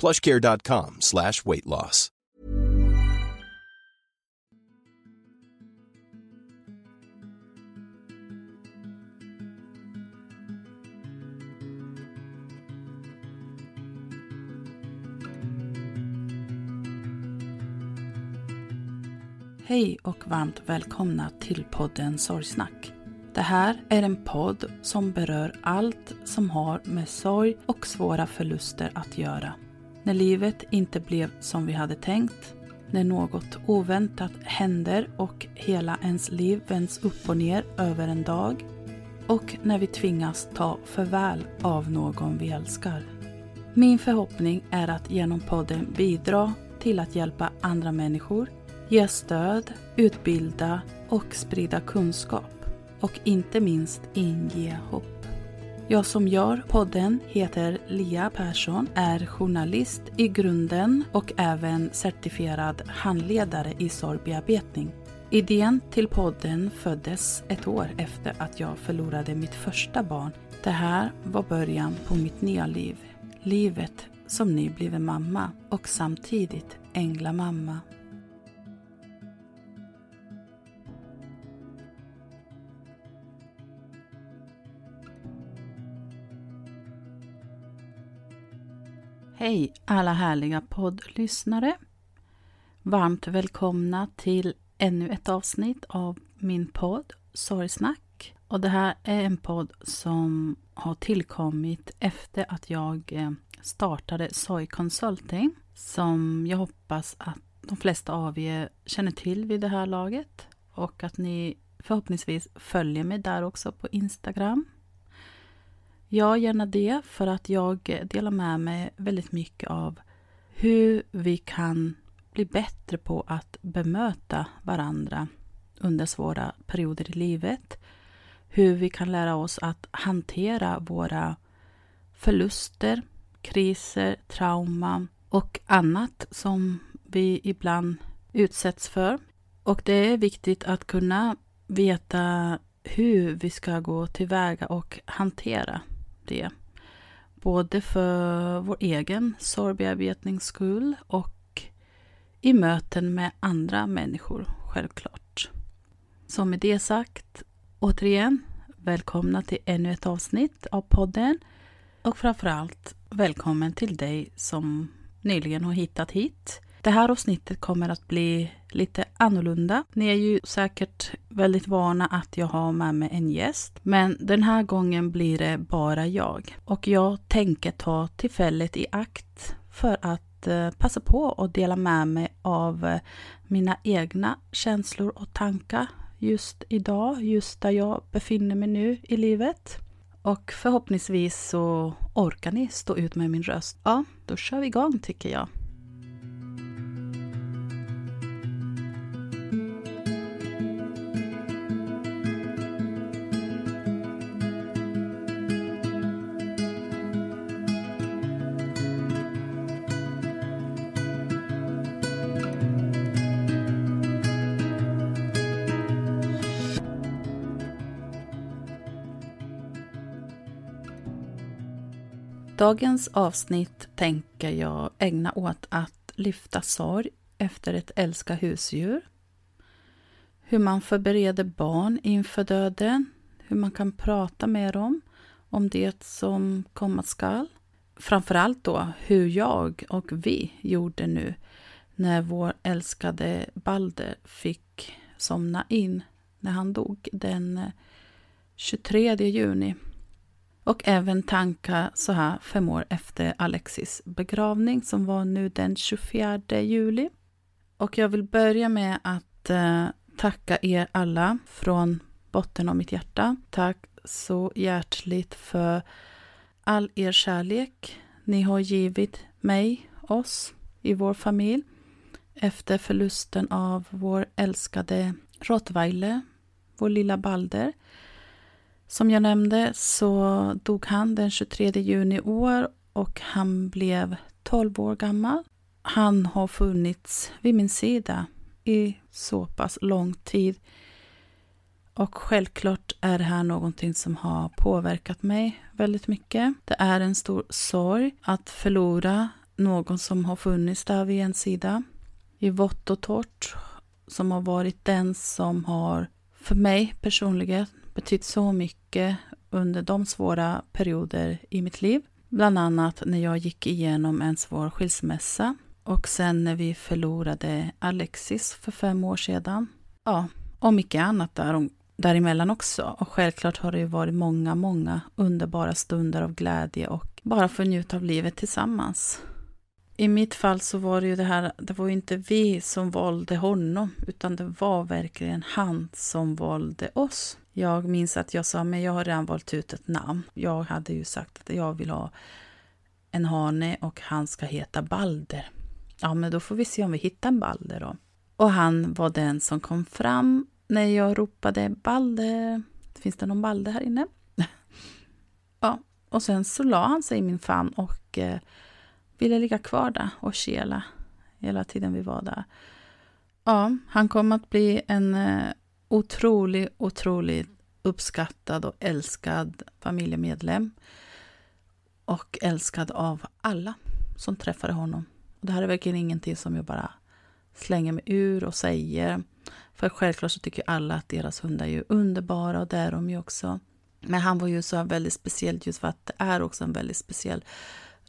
plushcare.com slash weight loss. Hej och varmt välkomna till podden Sorgsnack. Det här är en podd som berör allt som har med sorg och svåra förluster att göra. När livet inte blev som vi hade tänkt, när något oväntat händer och hela ens liv vänds upp och ner över en dag och när vi tvingas ta farväl av någon vi älskar. Min förhoppning är att genom podden bidra till att hjälpa andra människor, ge stöd, utbilda och sprida kunskap och inte minst inge hopp. Jag som gör podden heter Lia Persson, är journalist i grunden och även certifierad handledare i sorgbearbetning. Idén till podden föddes ett år efter att jag förlorade mitt första barn. Det här var början på mitt nya liv. Livet som nybliven mamma och samtidigt änglamamma. Hej alla härliga poddlyssnare! Varmt välkomna till ännu ett avsnitt av min podd Sorgsnack. Och det här är en podd som har tillkommit efter att jag eh, startade Soy Consulting som jag hoppas att de flesta av er känner till vid det här laget och att ni förhoppningsvis följer mig där också på Instagram Ja, gärna det, för att jag delar med mig väldigt mycket av hur vi kan bli bättre på att bemöta varandra under svåra perioder i livet. Hur vi kan lära oss att hantera våra förluster, kriser, trauma och annat som vi ibland utsätts för. Och det är viktigt att kunna veta hur vi ska gå tillväga och hantera det. Både för vår egen sorgbearbetnings skull och i möten med andra människor, självklart. Som med det sagt, återigen, välkomna till ännu ett avsnitt av podden. Och framförallt välkommen till dig som nyligen har hittat hit. Det här avsnittet kommer att bli lite annorlunda. Ni är ju säkert väldigt vana att jag har med mig en gäst, men den här gången blir det bara jag. Och jag tänker ta tillfället i akt för att eh, passa på att dela med mig av eh, mina egna känslor och tankar just idag, just där jag befinner mig nu i livet. Och förhoppningsvis så orkar ni stå ut med min röst. Ja, då kör vi igång tycker jag. Dagens avsnitt tänker jag ägna åt att lyfta sorg efter ett älska husdjur. Hur man förbereder barn inför döden. Hur man kan prata med dem om det som komma skall. Framförallt då hur jag och vi gjorde nu när vår älskade Balder fick somna in när han dog den eh, 23 juni och även tanka så här fem år efter Alexis begravning som var nu den 24 juli. Och jag vill börja med att eh, tacka er alla från botten av mitt hjärta. Tack så hjärtligt för all er kärlek ni har givit mig, oss, i vår familj efter förlusten av vår älskade rottweiler, vår lilla Balder. Som jag nämnde så dog han den 23 juni i år och han blev 12 år gammal. Han har funnits vid min sida i så pass lång tid. Och självklart är det här någonting som har påverkat mig väldigt mycket. Det är en stor sorg att förlora någon som har funnits där vid en sida. I vått och torrt. Som har varit den som har, för mig personligen, betytt så mycket under de svåra perioder i mitt liv. Bland annat när jag gick igenom en svår skilsmässa och sen när vi förlorade Alexis för fem år sedan. Ja, och mycket annat där, däremellan också. Och självklart har det ju varit många, många underbara stunder av glädje och bara få njuta av livet tillsammans. I mitt fall så var det ju det här, det var ju inte vi som valde honom, utan det var verkligen han som valde oss. Jag minns att jag sa, men jag har redan valt ut ett namn. Jag hade ju sagt att jag vill ha en hane och han ska heta Balder. Ja, men då får vi se om vi hittar en Balder då. Och han var den som kom fram när jag ropade Balder. Finns det någon Balder här inne? ja, och sen så la han sig i min famn och eh, ville ligga kvar där och kela hela tiden vi var där. Ja, han kom att bli en eh, otrolig, otroligt uppskattad och älskad familjemedlem. Och älskad av alla som träffade honom. Och det här är verkligen ingenting som jag bara slänger mig ur och säger. För självklart så tycker alla att deras hundar är underbara och det är de ju också. Men han var ju så väldigt speciell just för att det är också en väldigt speciell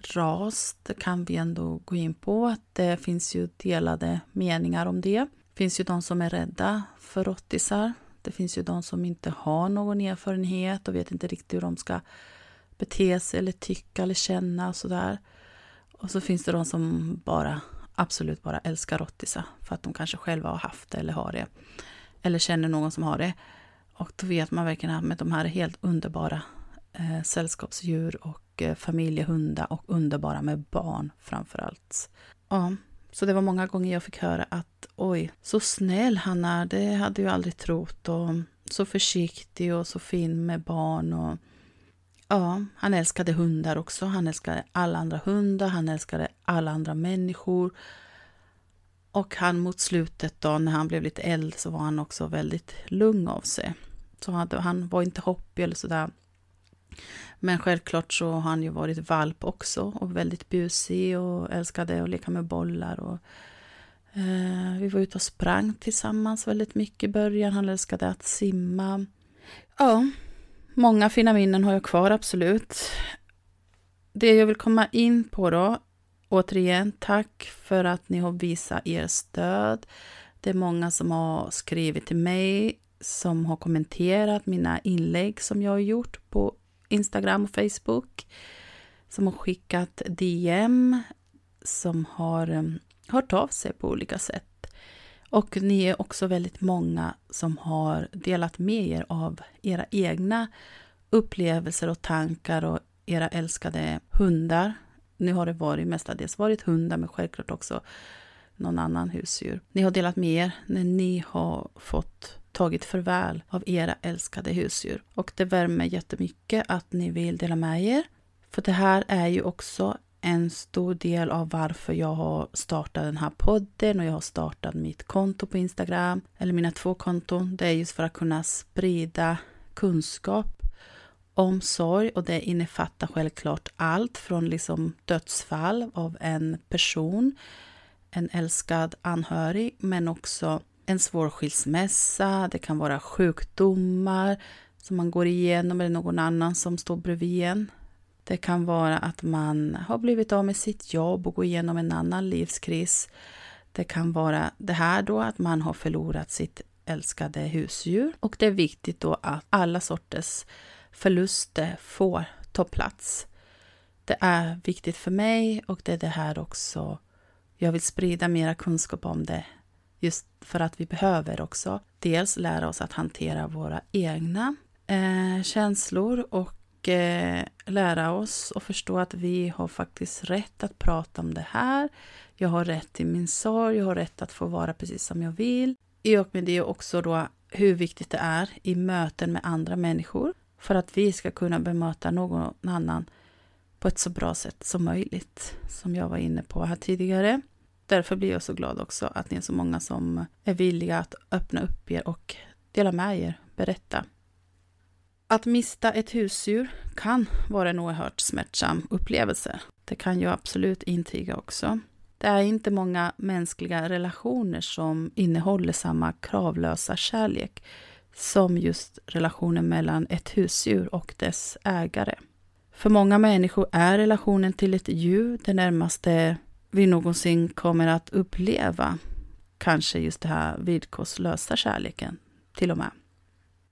ras. Det kan vi ändå gå in på. Det finns ju delade meningar om det. Det finns ju de som är rädda för rottisar. Det finns ju de som inte har någon erfarenhet och vet inte riktigt hur de ska bete sig eller tycka eller känna och sådär. Och så finns det de som bara absolut bara älskar rottisar för att de kanske själva har haft det eller har det. Eller känner någon som har det. Och då vet man verkligen att de här är helt underbara eh, sällskapsdjur och eh, familjehundar och underbara med barn framför allt. Ja, så det var många gånger jag fick höra att oj, så snäll han är, det hade jag aldrig trott och så försiktig och så fin med barn och ja, han älskade hundar också. Han älskade alla andra hundar, han älskade alla andra människor. Och han mot slutet då, när han blev lite äldre, så var han också väldigt lugn av sig. Så han, han var inte hoppig eller sådär. Men självklart så har han ju varit valp också och väldigt busig och älskade att leka med bollar. Och, eh, vi var ute och sprang tillsammans väldigt mycket i början. Han älskade att simma. Ja, många fina minnen har jag kvar, absolut. Det jag vill komma in på då, återigen, tack för att ni har visat er stöd. Det är många som har skrivit till mig, som har kommenterat mina inlägg som jag har gjort på Instagram och Facebook som har skickat DM, som har eh, hört av sig på olika sätt. Och ni är också väldigt många som har delat med er av era egna upplevelser och tankar och era älskade hundar. Nu har det varit mestadels varit hundar, men självklart också någon annan husdjur. Ni har delat med er när ni har fått tagit förväl av era älskade husdjur. Och det värmer jättemycket att ni vill dela med er. För det här är ju också en stor del av varför jag har startat den här podden och jag har startat mitt konto på Instagram, eller mina två konton. Det är just för att kunna sprida kunskap omsorg och det innefattar självklart allt från liksom dödsfall av en person, en älskad anhörig, men också en svår skilsmässa, det kan vara sjukdomar som man går igenom eller någon annan som står bredvid en. Det kan vara att man har blivit av med sitt jobb och går igenom en annan livskris. Det kan vara det här då att man har förlorat sitt älskade husdjur och det är viktigt då att alla sorters förluster får ta plats. Det är viktigt för mig och det är det här också jag vill sprida mera kunskap om det just för att vi behöver också dels lära oss att hantera våra egna eh, känslor och eh, lära oss och förstå att vi har faktiskt rätt att prata om det här. Jag har rätt till min sorg, jag har rätt att få vara precis som jag vill. I och med det också då hur viktigt det är i möten med andra människor för att vi ska kunna bemöta någon annan på ett så bra sätt som möjligt, som jag var inne på här tidigare. Därför blir jag så glad också att ni är så många som är villiga att öppna upp er och dela med er, berätta. Att mista ett husdjur kan vara en oerhört smärtsam upplevelse. Det kan jag absolut intyga också. Det är inte många mänskliga relationer som innehåller samma kravlösa kärlek som just relationen mellan ett husdjur och dess ägare. För många människor är relationen till ett djur det närmaste vi någonsin kommer att uppleva. Kanske just den här villkorslösa kärleken till och med.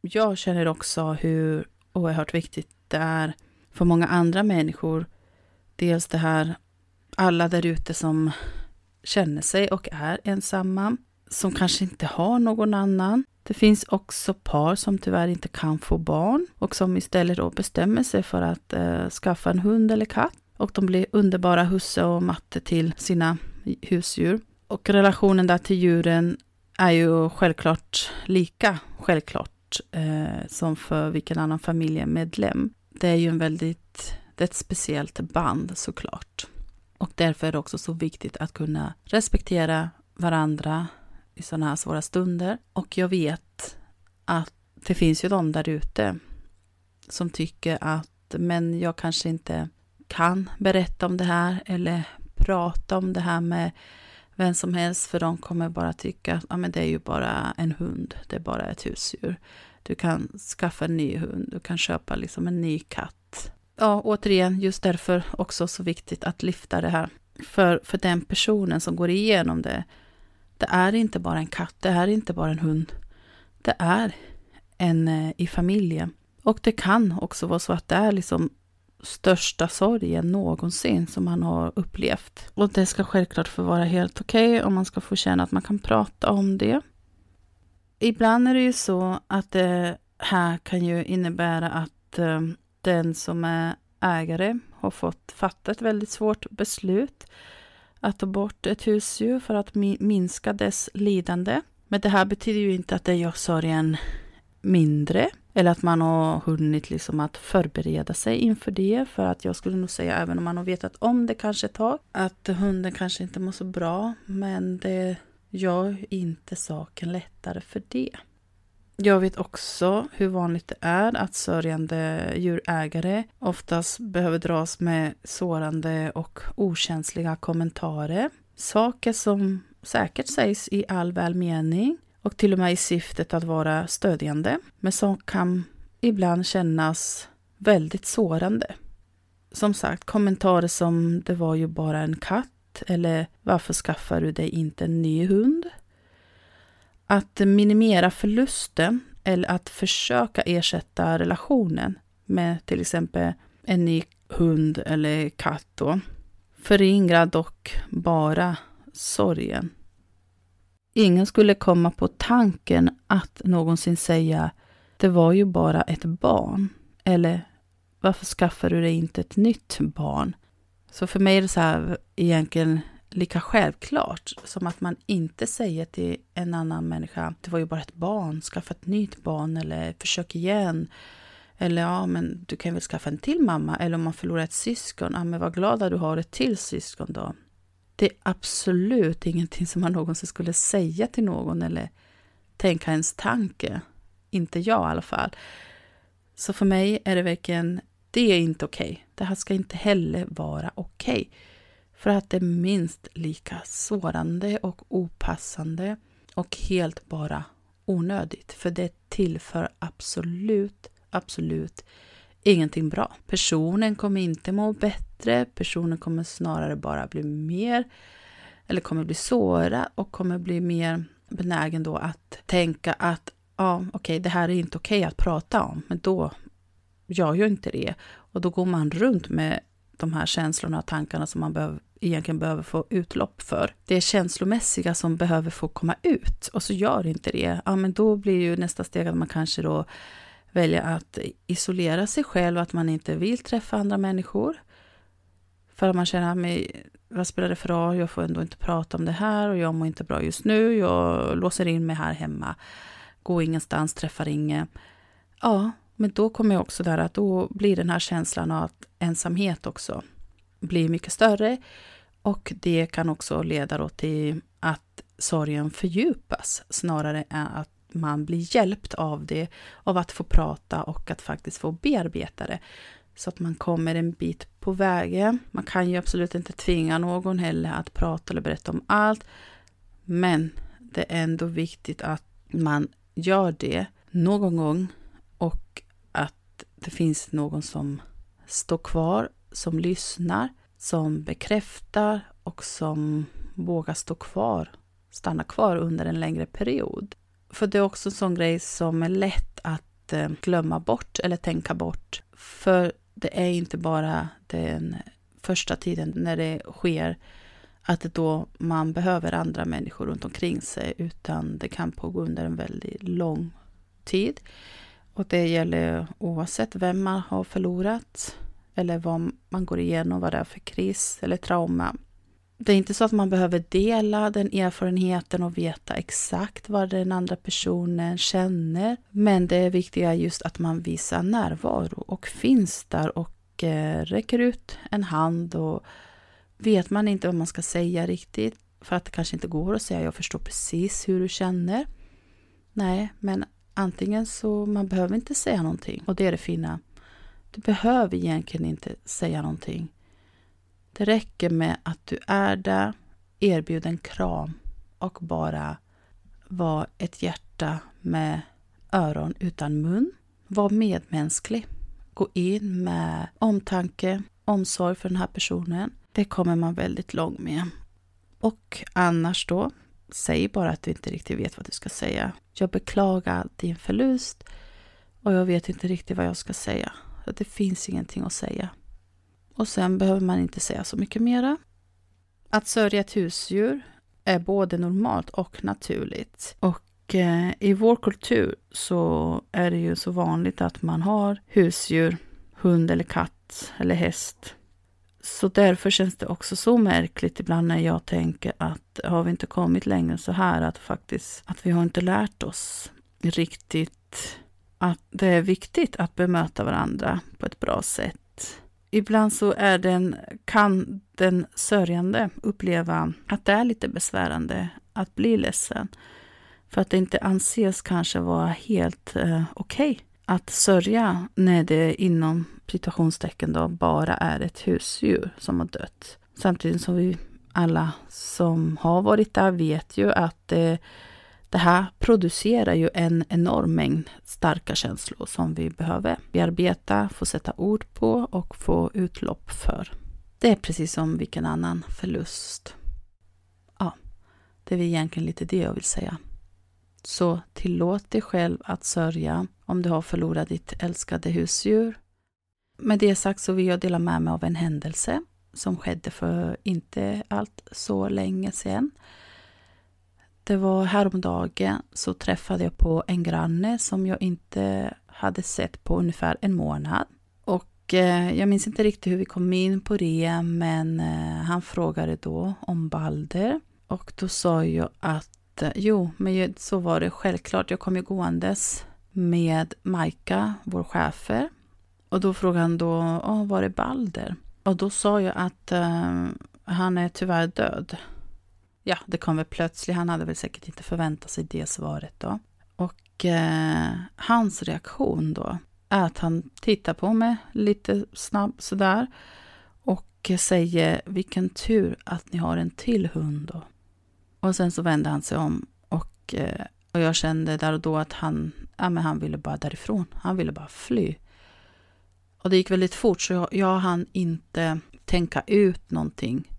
Jag känner också hur oerhört viktigt det är för många andra människor. Dels det här alla där ute som känner sig och är ensamma, som kanske inte har någon annan. Det finns också par som tyvärr inte kan få barn och som istället då bestämmer sig för att eh, skaffa en hund eller katt. Och de blir underbara husse och matte till sina husdjur. Och relationen där till djuren är ju självklart lika självklart eh, som för vilken annan familjemedlem. Det är ju en väldigt, det är ett speciellt band såklart. Och därför är det också så viktigt att kunna respektera varandra i sådana här svåra stunder. Och jag vet att det finns ju de där ute som tycker att men jag kanske inte kan berätta om det här eller prata om det här med vem som helst för de kommer bara tycka att ah, men det är ju bara en hund, det är bara ett husdjur. Du kan skaffa en ny hund, du kan köpa liksom en ny katt ja, återigen, just därför också så viktigt att lyfta det här. För, för den personen som går igenom det, det är inte bara en katt, det är inte bara en hund. Det är en eh, i familjen. Och det kan också vara så att det är liksom största sorgen någonsin som man har upplevt. Och det ska självklart få vara helt okej okay, och man ska få känna att man kan prata om det. Ibland är det ju så att det här kan ju innebära att eh, den som är ägare har fått fatta ett väldigt svårt beslut att ta bort ett husdjur för att minska dess lidande. Men det här betyder ju inte att det gör sorgen mindre eller att man har hunnit liksom att förbereda sig inför det. För att jag skulle nog säga, även om man har vetat om det kanske ett tag, att hunden kanske inte mår så bra. Men det gör inte saken lättare för det. Jag vet också hur vanligt det är att sörjande djurägare oftast behöver dras med sårande och okänsliga kommentarer. Saker som säkert sägs i all välmening och till och med i syftet att vara stödjande, men som kan ibland kännas väldigt sårande. Som sagt, kommentarer som det var ju bara en katt eller varför skaffar du dig inte en ny hund? Att minimera förlusten eller att försöka ersätta relationen med till exempel en ny hund eller katt då, förringrar dock bara sorgen. Ingen skulle komma på tanken att någonsin säga det var ju bara ett barn. Eller varför skaffar du dig inte ett nytt barn? Så för mig är det så här egentligen lika självklart som att man inte säger till en annan människa, det var ju bara ett barn, skaffa ett nytt barn eller försök igen. Eller ja, men du kan väl skaffa en till mamma. Eller om man förlorar ett syskon, ja men vad glad att du har ett till syskon då. Det är absolut ingenting som man någonsin skulle säga till någon eller tänka ens tanke. Inte jag i alla fall. Så för mig är det verkligen, det är inte okej. Okay. Det här ska inte heller vara okej. Okay. För att det är minst lika sårande och opassande och helt bara onödigt. För det tillför absolut, absolut ingenting bra. Personen kommer inte må bättre, personen kommer snarare bara bli mer eller kommer bli sårad och kommer bli mer benägen då att tänka att ja, okej, okay, det här är inte okej okay att prata om, men då gör jag inte det. Och då går man runt med de här känslorna och tankarna som man behöver, egentligen behöver få utlopp för. Det är känslomässiga som behöver få komma ut och så gör inte det. Ja, men då blir ju nästa steg att man kanske då välja att isolera sig själv att man inte vill träffa andra människor. För att man känner, att, vad spelar det för roll, jag får ändå inte prata om det här och jag mår inte bra just nu, jag låser in mig här hemma, går ingenstans, träffar ingen. Ja, men då kommer jag också där att då blir den här känslan av ensamhet också blir mycket större och det kan också leda då till att sorgen fördjupas snarare än att man blir hjälpt av det, av att få prata och att faktiskt få bearbeta det. Så att man kommer en bit på vägen. Man kan ju absolut inte tvinga någon heller att prata eller berätta om allt. Men det är ändå viktigt att man gör det någon gång och att det finns någon som står kvar, som lyssnar, som bekräftar och som vågar stå kvar, stanna kvar under en längre period. För det är också en sån grej som är lätt att eh, glömma bort eller tänka bort. För det är inte bara den första tiden när det sker att det då man behöver andra människor runt omkring sig, utan det kan pågå under en väldigt lång tid. Och det gäller oavsett vem man har förlorat eller vad man går igenom, vad det är för kris eller trauma. Det är inte så att man behöver dela den erfarenheten och veta exakt vad den andra personen känner. Men det är viktiga just att man visar närvaro och finns där och eh, räcker ut en hand och vet man inte vad man ska säga riktigt för att det kanske inte går att säga jag förstår precis hur du känner. Nej, men antingen så man behöver inte säga någonting och det är det fina. Du behöver egentligen inte säga någonting. Det räcker med att du är där, erbjud en kram och bara var ett hjärta med öron utan mun. Var medmänsklig. Gå in med omtanke, omsorg för den här personen. Det kommer man väldigt långt med. Och annars då, säg bara att du inte riktigt vet vad du ska säga. Jag beklagar din förlust och jag vet inte riktigt vad jag ska säga. Det finns ingenting att säga. Och sen behöver man inte säga så mycket mera. Att sörja ett husdjur är både normalt och naturligt. Och eh, i vår kultur så är det ju så vanligt att man har husdjur, hund eller katt eller häst. Så därför känns det också så märkligt ibland när jag tänker att har vi inte kommit längre så här att faktiskt att vi har inte lärt oss riktigt att det är viktigt att bemöta varandra på ett bra sätt ibland så är den, kan den sörjande uppleva att det är lite besvärande att bli ledsen. För att det inte anses kanske vara helt eh, okej okay att sörja när det inom citationstecken då bara är ett husdjur som har dött. Samtidigt som vi alla som har varit där vet ju att det det här producerar ju en enorm mängd starka känslor som vi behöver bearbeta, få sätta ord på och få utlopp för. Det är precis som vilken annan förlust. Ja, det är egentligen lite det jag vill säga. Så tillåt dig själv att sörja om du har förlorat ditt älskade husdjur. Med det sagt så vill jag dela med mig av en händelse som skedde för inte allt så länge sedan. Det var häromdagen så träffade jag på en granne som jag inte hade sett på ungefär en månad. Och eh, jag minns inte riktigt hur vi kom in på det, men eh, han frågade då om Balder. Och då sa jag att eh, jo, men så var det självklart. Jag kom ju gåendes med Majka, vår chefer. Och då frågade han då, var är Balder? Och då sa jag att han är tyvärr död ja, det kom väl plötsligt. Han hade väl säkert inte förväntat sig det svaret då. Och eh, hans reaktion då, är att han tittar på mig lite snabbt sådär och säger vilken tur att ni har en till hund då. Och sen så vände han sig om och, eh, och jag kände där och då att han, ja, men han ville bara därifrån. Han ville bara fly. Och det gick väldigt fort så jag, jag hann inte tänka ut någonting.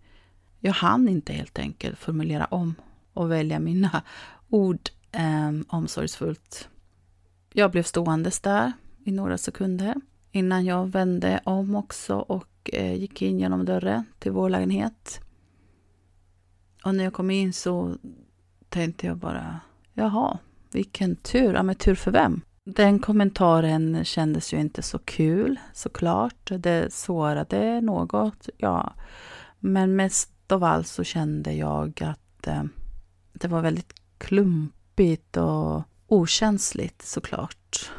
Jag hann inte helt enkelt formulera om och välja mina ord eh, omsorgsfullt. Jag blev ståendes där i några sekunder innan jag vände om också och eh, gick in genom dörren till vår lägenhet. Och när jag kom in så tänkte jag bara, jaha, vilken tur. Ja, men tur för vem? Den kommentaren kändes ju inte så kul såklart. Det sårade något, ja. Men mest av allt så kände jag att eh, det var väldigt klumpigt och okänsligt såklart.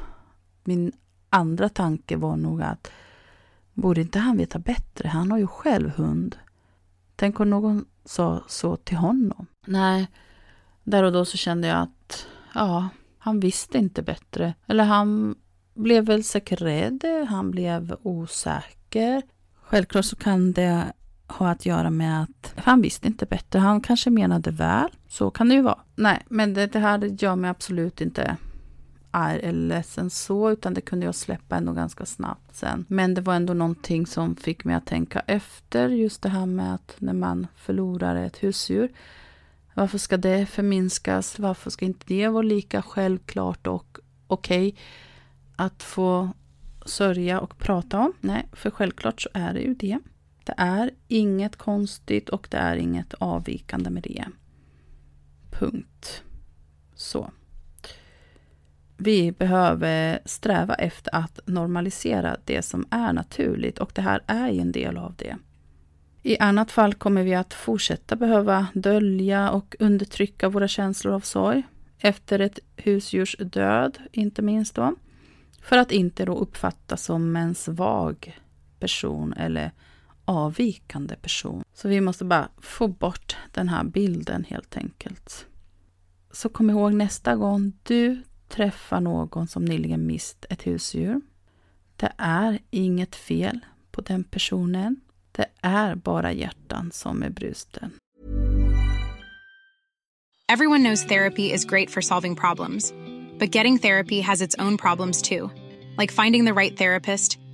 Min andra tanke var nog att borde inte han veta bättre? Han har ju själv hund. Tänk om någon sa så till honom. Nej, där och då så kände jag att ja, han visste inte bättre. Eller han blev väl säkert rädd, han blev osäker. Självklart så kan det ha att göra med att han visste inte bättre. Han kanske menade väl. Så kan det ju vara. Nej, men det, det här gör mig absolut inte arg eller ledsen så, utan det kunde jag släppa ändå ganska snabbt sen. Men det var ändå någonting som fick mig att tänka efter, just det här med att när man förlorar ett husdjur, varför ska det förminskas? Varför ska inte det vara lika självklart och okej okay att få sörja och prata om? Nej, för självklart så är det ju det. Det är inget konstigt och det är inget avvikande med det. Punkt. Så. Vi behöver sträva efter att normalisera det som är naturligt och det här är ju en del av det. I annat fall kommer vi att fortsätta behöva dölja och undertrycka våra känslor av sorg efter ett husdjurs död, inte minst då. För att inte då uppfattas som en svag person eller avvikande person. Så vi måste bara få bort den här bilden helt enkelt. Så kom ihåg nästa gång du träffar någon som nyligen mist ett husdjur. Det är inget fel på den personen. Det är bara hjärtan som är brusten. Everyone knows therapy is great for solving problems. But getting therapy has its own problems too. Like finding the right therapist,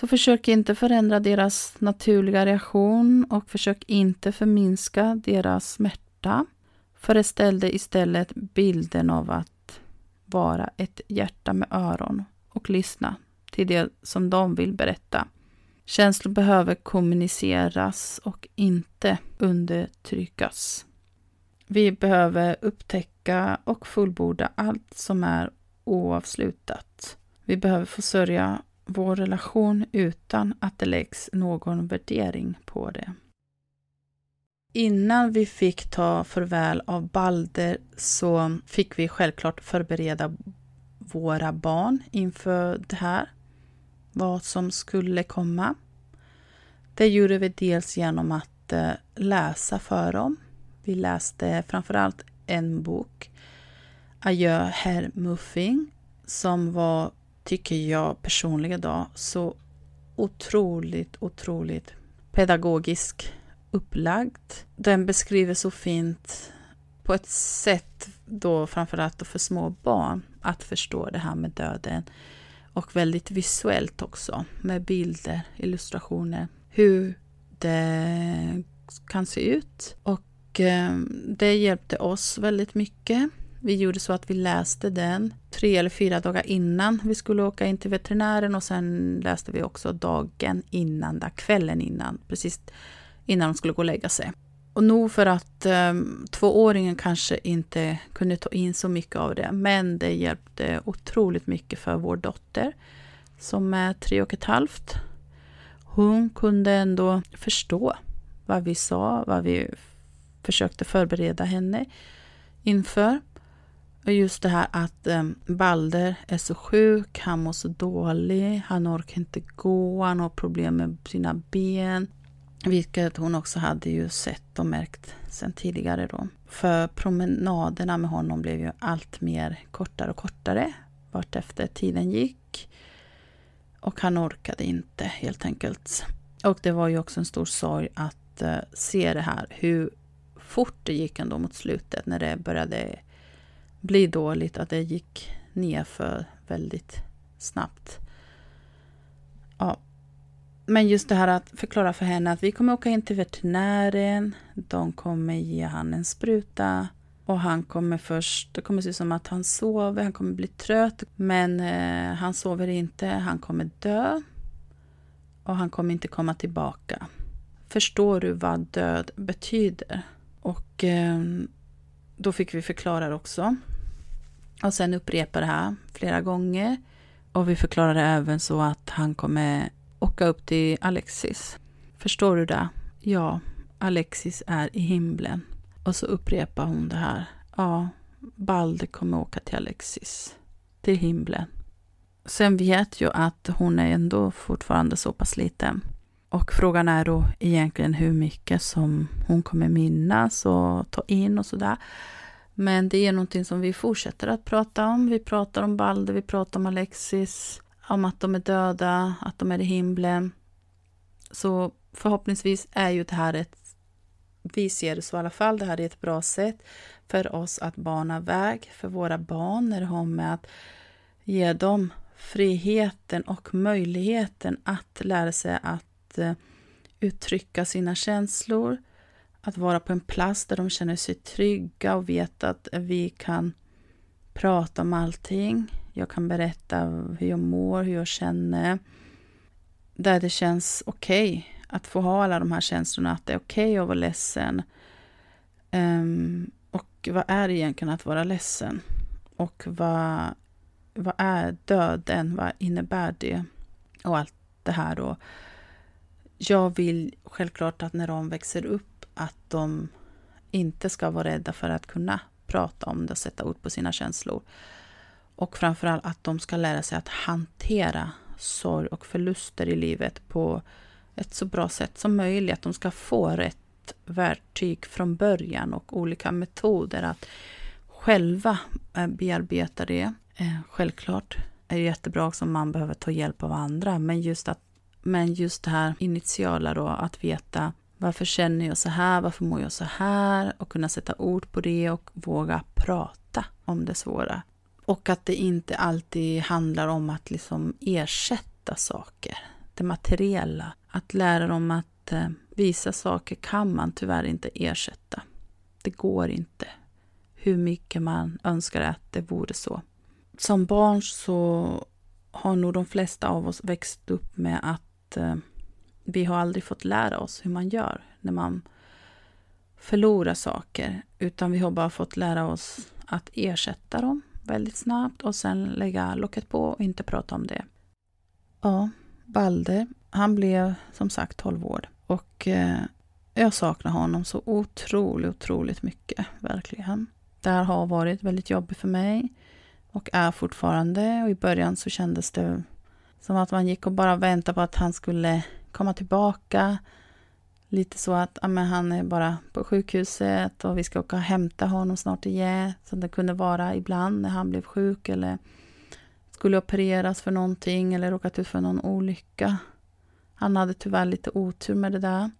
Så försök inte förändra deras naturliga reaktion och försök inte förminska deras smärta. Föreställ dig istället bilden av att vara ett hjärta med öron och lyssna till det som de vill berätta. Känslor behöver kommuniceras och inte undertryckas. Vi behöver upptäcka och fullborda allt som är oavslutat. Vi behöver försörja vår relation utan att det läggs någon värdering på det. Innan vi fick ta farväl av Balder så fick vi självklart förbereda våra barn inför det här. Vad som skulle komma. Det gjorde vi dels genom att eh, läsa för dem. Vi läste framförallt en bok, Adjö herr Muffing, som var, tycker jag personligen då, så otroligt, otroligt pedagogisk upplagd. Den beskriver så fint på ett sätt då framförallt för små barn att förstå det här med döden. Och väldigt visuellt också med bilder, illustrationer. hur det kan se ut. Och eh, det hjälpte oss väldigt mycket. Vi gjorde så att vi läste den tre eller fyra dagar innan vi skulle åka in till veterinären och sen läste vi också dagen innan, där kvällen innan, precis innan de skulle gå och lägga sig. Och nog för att um, tvååringen kanske inte kunde ta in så mycket av det, men det hjälpte otroligt mycket för vår dotter som är tre och ett halvt. Hon kunde ändå förstå vad vi sa, vad vi försökte förbereda henne inför. Och just det här att um, Balder är så sjuk, han mår så dålig, han orkar inte gå, han har problem med sina ben. Vilket hon också hade ju sett och märkt sen tidigare då. För promenaderna med honom blev ju allt mer kortare och kortare vart efter tiden gick. Och han orkade inte helt enkelt. Och det var ju också en stor sorg att uh, se det här, hur fort det gick ändå mot slutet när det började bli dåligt, att det gick nerför väldigt snabbt. Ja, men just det här att förklara för henne att vi kommer åka in till veterinären. De kommer ge han en spruta. Och han kommer först, det kommer se ut som att han sover, han kommer bli trött. Men eh, han sover inte, han kommer dö. Och han kommer inte komma tillbaka. Förstår du vad död betyder? Och eh, då fick vi förklara också. Och sen upprepa det här flera gånger. Och vi förklarade även så att han kommer åka upp till Alexis. Förstår du det? Ja, Alexis är i himlen. Och så upprepar hon det här. Ja, Balder kommer åka till Alexis. Till himlen. Sen vet jag att hon är ändå fortfarande så pass liten. Och frågan är då egentligen hur mycket som hon kommer minnas och ta in och sådär. Men det är någonting som vi fortsätter att prata om. Vi pratar om Balder, vi pratar om Alexis om att de är döda, att de är i himlen. Så förhoppningsvis är ju det här ett, vi ser det så i alla fall, det här är ett bra sätt för oss att bana väg för våra barn när det har med att ge dem friheten och möjligheten att lära sig att eh, uttrycka sina känslor, att vara på en plats där de känner sig trygga och vet att vi kan prata om allting. Jag kan berätta hur jag mår, hur jag känner. Där det känns okej okay att få ha alla de här känslorna, att det är okej okay att vara ledsen. Um, och vad är det egentligen att vara ledsen? Och vad, vad är döden? Vad innebär det? Och allt det här då. Jag vill självklart att när de växer upp att de inte ska vara rädda för att kunna prata om det och sätta ord på sina känslor. Och framförallt att de ska lära sig att hantera sorg och förluster i livet på ett så bra sätt som möjligt. Att de ska få rätt verktyg från början och olika metoder att själva eh, bearbeta det. Eh, självklart är det jättebra också om man behöver ta hjälp av andra, men just, att, men just det här initiala då, att veta varför känner jag så här, varför mår jag så här och kunna sätta ord på det och våga prata om det svåra. Och att det inte alltid handlar om att liksom ersätta saker, det materiella. Att lära dem att eh, vissa saker kan man tyvärr inte ersätta. Det går inte, hur mycket man önskar att det vore så. Som barn så har nog de flesta av oss växt upp med att eh, vi har aldrig fått lära oss hur man gör när man förlorar saker, utan vi har bara fått lära oss att ersätta dem väldigt snabbt och sen lägga locket på och inte prata om det. Ja, Balder, han blev som sagt 12 år och eh, jag saknar honom så otroligt, otroligt mycket, verkligen. Det här har varit väldigt jobbigt för mig och är fortfarande och i början så kändes det som att man gick och bara väntade på att han skulle komma tillbaka. Lite så att ja, men han är bara på sjukhuset och vi ska åka och hämta honom snart igen. Som det kunde vara ibland när han blev sjuk eller skulle opereras för någonting eller råkat ut för någon olycka. Han hade tyvärr lite otur med det där.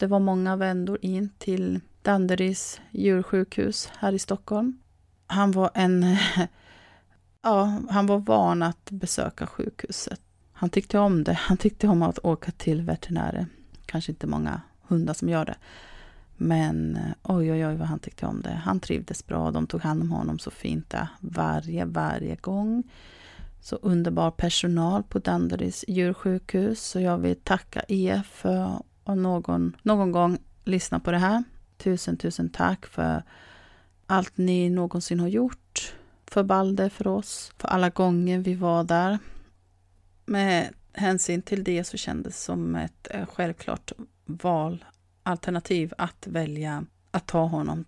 Det var många vändor in till Danderyds djursjukhus här i Stockholm. Han var en... Ja, han var van att besöka sjukhuset. Han tyckte om det. Han tyckte om att åka till veterinären. kanske inte många hundar som gör det. Men eh, oj, oj, oj vad han tyckte om det. Han trivdes bra. De tog hand om honom så fint där varje, varje gång. Så underbar personal på Danderyds djursjukhus. Så jag vill tacka er för att någon, någon gång lyssna på det här. Tusen, tusen tack för allt ni någonsin har gjort för Balder, för oss, för alla gånger vi var där. Med hänsyn till det så kändes det som ett eh, självklart valalternativ att välja att ta honom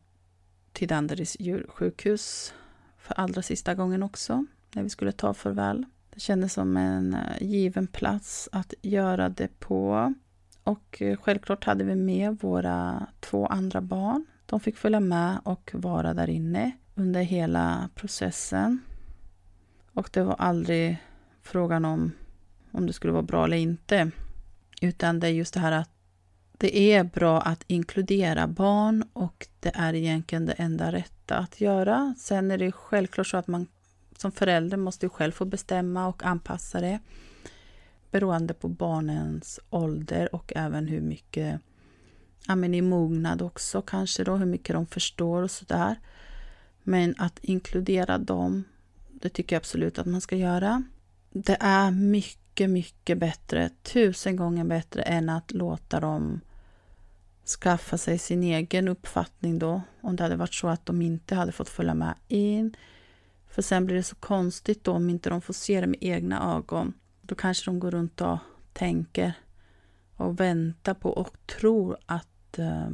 till Danderyds djursjukhus för allra sista gången också, när vi skulle ta farväl. Det kändes som en eh, given plats att göra det på. Och eh, självklart hade vi med våra två andra barn. De fick följa med och vara där inne under hela processen. Och det var aldrig frågan om om det skulle vara bra eller inte. Utan det är just det här att det är bra att inkludera barn och det är egentligen det enda rätta att göra. Sen är det självklart så att man som förälder måste själv få bestämma och anpassa det beroende på barnens ålder och även hur mycket ja, men i mognad också kanske då, hur mycket de förstår och sådär. Men att inkludera dem, det tycker jag absolut att man ska göra. Det är mycket, mycket bättre, tusen gånger bättre än att låta dem skaffa sig sin egen uppfattning då. Om det hade varit så att de inte hade fått följa med in. För sen blir det så konstigt då om inte de får se det med egna ögon. Då kanske de går runt och tänker och väntar på och tror att eh,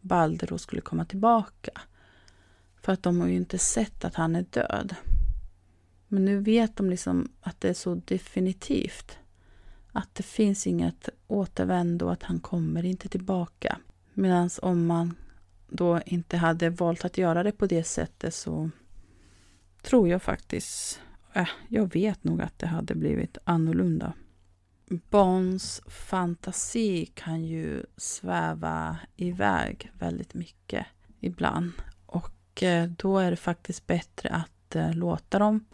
Balder då skulle komma tillbaka. För att de har ju inte sett att han är död. Men nu vet de liksom att det är så definitivt. Att det finns inget återvändo, att han kommer inte tillbaka. Medan om man då inte hade valt att göra det på det sättet så tror jag faktiskt, äh, jag vet nog att det hade blivit annorlunda. Barns fantasi kan ju sväva iväg väldigt mycket ibland. Och eh, då är det faktiskt bättre att eh, låta dem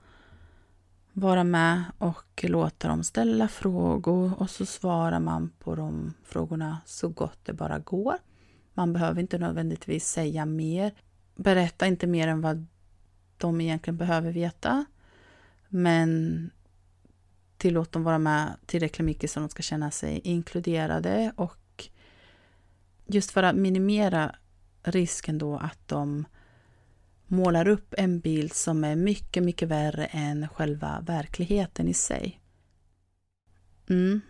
vara med och låta dem ställa frågor och så svarar man på de frågorna så gott det bara går. Man behöver inte nödvändigtvis säga mer. Berätta inte mer än vad de egentligen behöver veta. Men tillåt dem vara med tillräckligt mycket så de ska känna sig inkluderade och just för att minimera risken då att de målar upp en bild som är mycket, mycket värre än själva verkligheten i sig. Mm.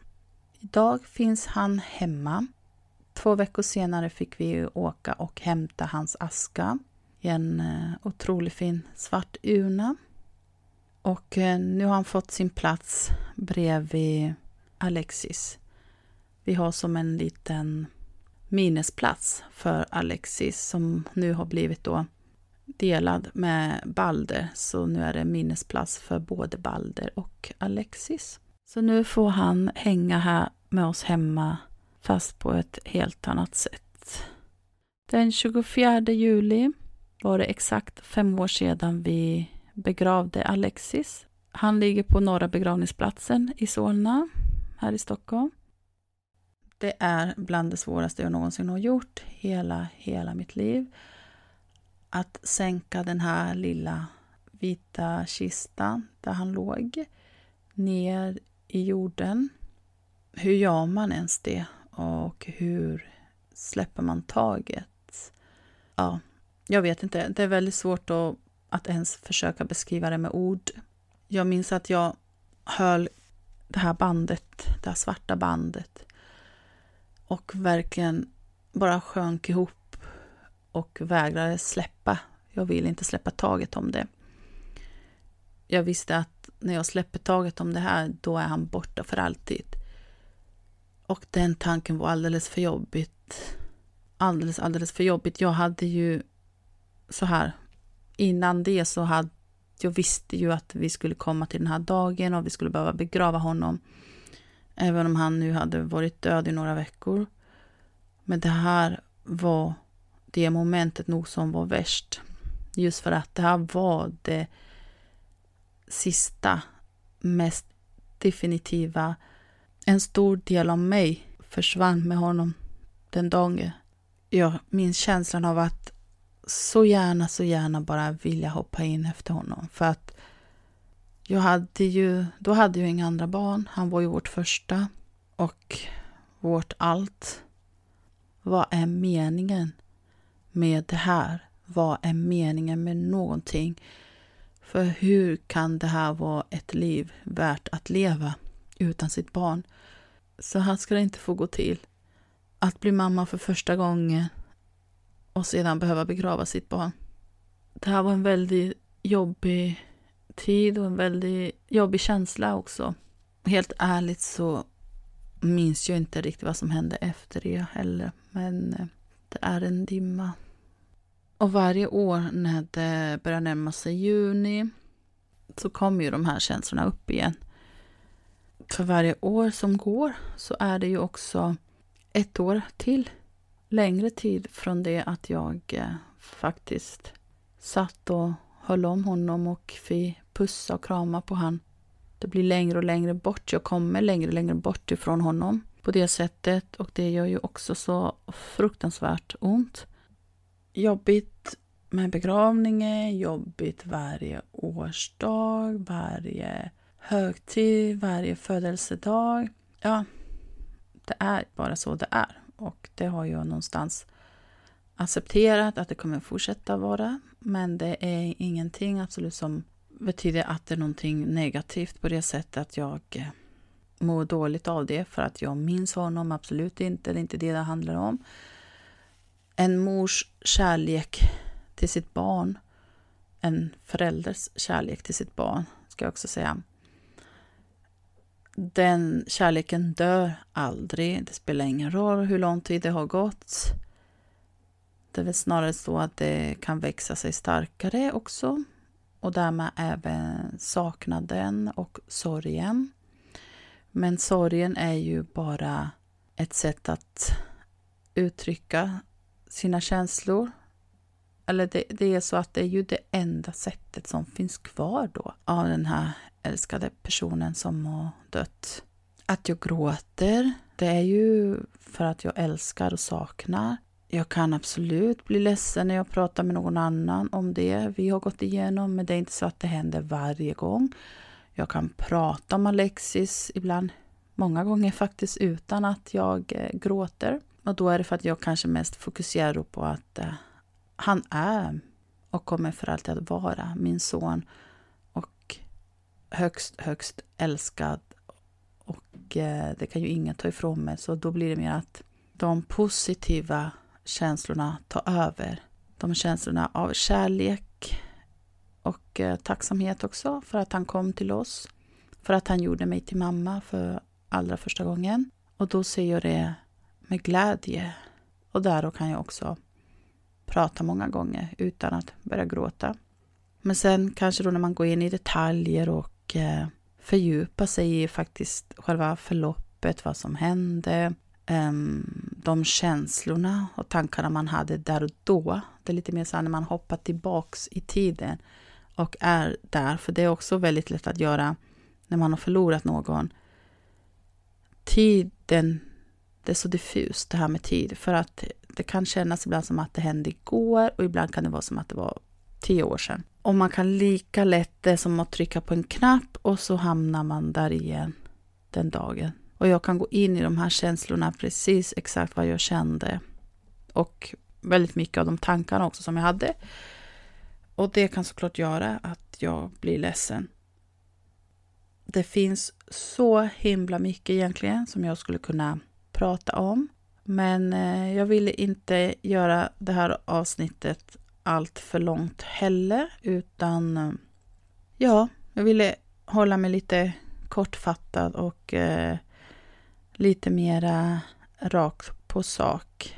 Idag finns han hemma. Två veckor senare fick vi åka och hämta hans aska i en eh, otroligt fin svart urna. Och eh, nu har han fått sin plats bredvid Alexis. Vi har som en liten minnesplats för Alexis som nu har blivit då delad med Balder, så nu är det minnesplats för både Balder och Alexis. Så nu får han hänga här med oss hemma, fast på ett helt annat sätt. Den 24 juli var det exakt fem år sedan vi begravde Alexis. Han ligger på Norra begravningsplatsen i Solna, här i Stockholm. Det är bland det svåraste jag någonsin har gjort hela, hela mitt liv att sänka den här lilla vita kistan där han låg ner i jorden. Hur gör man ens det? Och hur släpper man taget? Ja, jag vet inte. Det är väldigt svårt att, att ens försöka beskriva det med ord. Jag minns att jag höll det här bandet, det här svarta bandet och verkligen bara sjönk ihop och vägrade släppa. Jag vill inte släppa taget om det. Jag visste att när jag släpper taget om det här, då är han borta för alltid. Och den tanken var alldeles för jobbigt. Alldeles, alldeles för jobbigt. Jag hade ju så här, innan det så hade jag visste ju att vi skulle komma till den här dagen och vi skulle behöva begrava honom. Även om han nu hade varit död i några veckor. Men det här var det momentet nog som var värst. Just för att det här var det sista, mest definitiva. En stor del av mig försvann med honom den dagen. Jag minns känslan av att så gärna, så gärna bara vilja hoppa in efter honom. För att jag hade ju, då hade jag inga andra barn. Han var ju vårt första och vårt allt. Vad är meningen med det här? Vad är meningen med någonting? För hur kan det här vara ett liv värt att leva utan sitt barn? Så här ska det inte få gå till. Att bli mamma för första gången och sedan behöva begrava sitt barn. Det här var en väldigt jobbig tid och en väldigt jobbig känsla också. Helt ärligt så minns jag inte riktigt vad som hände efter det heller. Men eh, det är en dimma. Och varje år när det börjar närma sig juni så kommer ju de här känslorna upp igen. För varje år som går så är det ju också ett år till. Längre tid från det att jag eh, faktiskt satt och höll om honom och fick pussa och krama på han. Det blir längre och längre bort. Jag kommer längre och längre bort ifrån honom på det sättet och det gör ju också så fruktansvärt ont. Jobbigt med begravningen, jobbigt varje årsdag, varje högtid, varje födelsedag. Ja, det är bara så det är och det har jag någonstans accepterat att det kommer fortsätta vara. Men det är ingenting absolut som betyder att det är någonting negativt på det sättet att jag eh, mår dåligt av det för att jag minns honom. Absolut inte, det är inte det det handlar om. En mors kärlek till sitt barn, en förälders kärlek till sitt barn, ska jag också säga. Den kärleken dör aldrig. Det spelar ingen roll hur lång tid det har gått. Det är väl snarare så att det kan växa sig starkare också och därmed även saknaden och sorgen. Men sorgen är ju bara ett sätt att uttrycka sina känslor. Eller det, det, är så att det är ju det enda sättet som finns kvar då av den här älskade personen som har dött. Att jag gråter, det är ju för att jag älskar och saknar. Jag kan absolut bli ledsen när jag pratar med någon annan om det vi har gått igenom, men det är inte så att det händer varje gång. Jag kan prata om Alexis ibland, många gånger faktiskt utan att jag eh, gråter. Och då är det för att jag kanske mest fokuserar på att eh, han är och kommer för alltid att vara min son och högst, högst älskad. Och eh, det kan ju ingen ta ifrån mig, så då blir det mer att de positiva känslorna tar över. De känslorna av kärlek och eh, tacksamhet också för att han kom till oss. För att han gjorde mig till mamma för allra första gången. Och då ser jag det med glädje. Och där kan jag också prata många gånger utan att börja gråta. Men sen kanske då när man går in i detaljer och eh, fördjupar sig i faktiskt själva förloppet, vad som hände, ehm, de känslorna och tankarna man hade där och då. Det är lite mer så här när man hoppar tillbaks i tiden och är där, för det är också väldigt lätt att göra när man har förlorat någon. Tiden, det är så diffust det här med tid, för att det kan kännas ibland som att det hände igår och ibland kan det vara som att det var tio år sedan. Och man kan lika lätt det som att trycka på en knapp och så hamnar man där igen den dagen och jag kan gå in i de här känslorna precis exakt vad jag kände. Och väldigt mycket av de tankarna också som jag hade. Och det kan såklart göra att jag blir ledsen. Det finns så himla mycket egentligen som jag skulle kunna prata om. Men eh, jag ville inte göra det här avsnittet allt för långt heller, utan eh, ja, jag ville hålla mig lite kortfattad och eh, lite mera rakt på sak.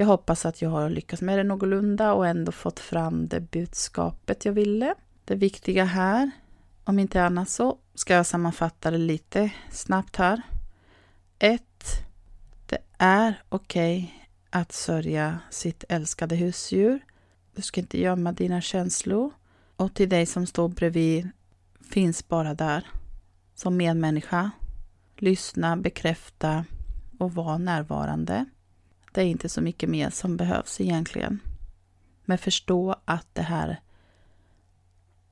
Jag hoppas att jag har lyckats med det någorlunda och ändå fått fram det budskapet jag ville. Det viktiga här, om inte annat så ska jag sammanfatta det lite snabbt här. 1. Det är okej okay att sörja sitt älskade husdjur. Du ska inte gömma dina känslor. Och till dig som står bredvid, finns bara där som medmänniska lyssna, bekräfta och var närvarande. Det är inte så mycket mer som behövs egentligen. Men förstå att det här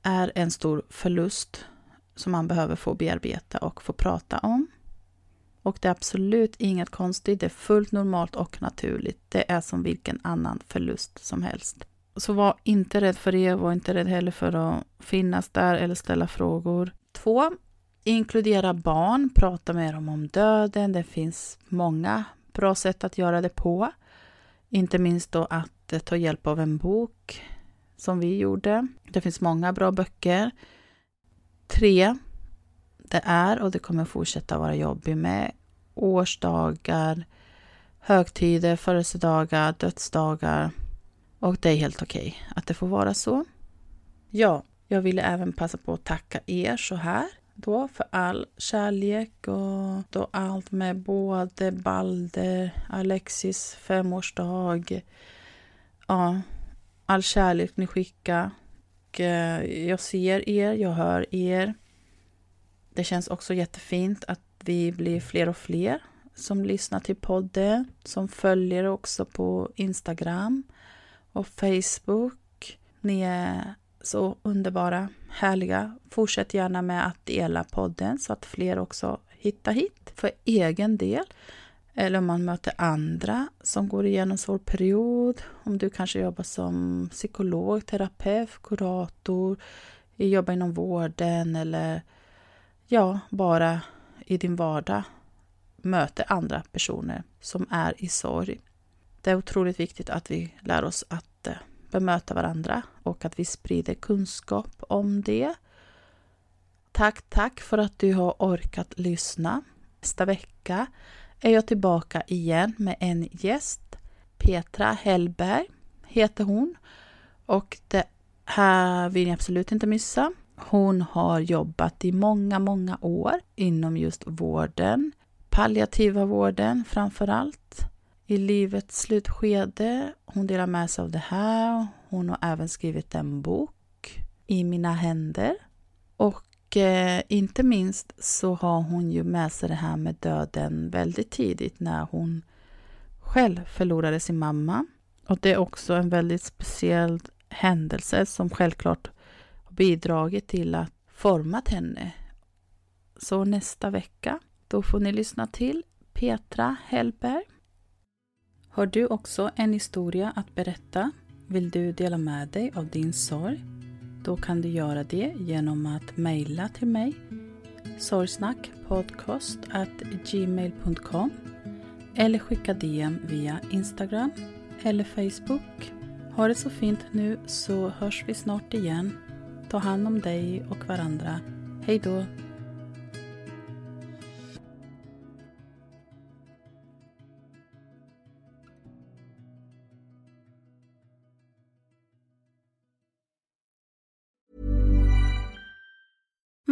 är en stor förlust som man behöver få bearbeta och få prata om. Och det är absolut inget konstigt, det är fullt normalt och naturligt. Det är som vilken annan förlust som helst. Så var inte rädd för det, var inte rädd heller för att finnas där eller ställa frågor. Två, inkludera barn, prata med dem om döden. Det finns många bra sätt att göra det på. Inte minst då att eh, ta hjälp av en bok som vi gjorde. Det finns många bra böcker. Tre, det är och det kommer fortsätta vara jobbigt med årsdagar, högtider, födelsedagar, dödsdagar. Och det är helt okej okay att det får vara så. Ja, jag ville även passa på att tacka er så här då för all kärlek och då allt med både Balder, Alexis femårsdag, ja, all kärlek ni skickar. Eh, jag ser er, jag hör er. Det känns också jättefint att vi blir fler och fler som lyssnar till podden, som följer också på Instagram och Facebook. Ni är så underbara, härliga. Fortsätt gärna med att dela podden så att fler också hittar hit för egen del. Eller om man möter andra som går igenom svår period. Om du kanske jobbar som psykolog, terapeut, kurator, jobbar inom vården eller ja, bara i din vardag möter andra personer som är i sorg. Det är otroligt viktigt att vi lär oss att eh, bemöta varandra och att vi sprider kunskap om det. Tack, tack för att du har orkat lyssna. Nästa vecka är jag tillbaka igen med en gäst. Petra Hellberg heter hon och det här vill ni absolut inte missa. Hon har jobbat i många, många år inom just vården, palliativa vården framför allt i livets slutskede. Hon delar med sig av det här. Hon har även skrivit en bok, I mina händer. Och eh, inte minst så har hon ju med sig det här med döden väldigt tidigt när hon själv förlorade sin mamma. Och det är också en väldigt speciell händelse som självklart har bidragit till att format henne. Så nästa vecka, då får ni lyssna till Petra Hellberg har du också en historia att berätta? Vill du dela med dig av din sorg? Då kan du göra det genom att mejla till mig sorgsnackpodcast@gmail.com eller skicka DM via Instagram eller Facebook. Ha det så fint nu så hörs vi snart igen. Ta hand om dig och varandra. Hej då!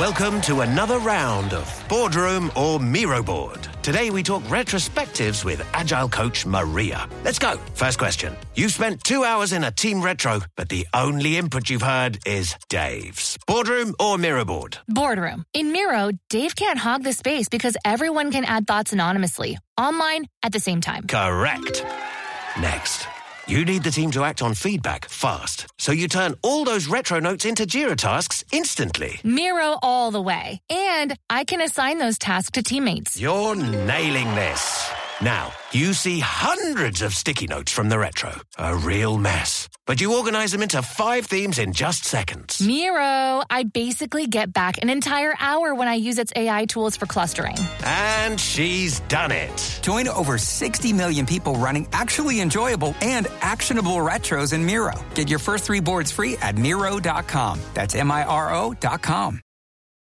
Welcome to another round of Boardroom or Miro Board. Today we talk retrospectives with Agile coach Maria. Let's go. First question. You've spent two hours in a team retro, but the only input you've heard is Dave's. Boardroom or Miro Board? Boardroom. In Miro, Dave can't hog the space because everyone can add thoughts anonymously, online, at the same time. Correct. Next. You need the team to act on feedback fast, so you turn all those retro notes into Jira tasks instantly. Miro all the way. And I can assign those tasks to teammates. You're nailing this. Now, you see hundreds of sticky notes from the retro. A real mess. But you organize them into five themes in just seconds. Miro, I basically get back an entire hour when I use its AI tools for clustering. And she's done it. Join over 60 million people running actually enjoyable and actionable retros in Miro. Get your first three boards free at Miro.com. That's M I R O.com.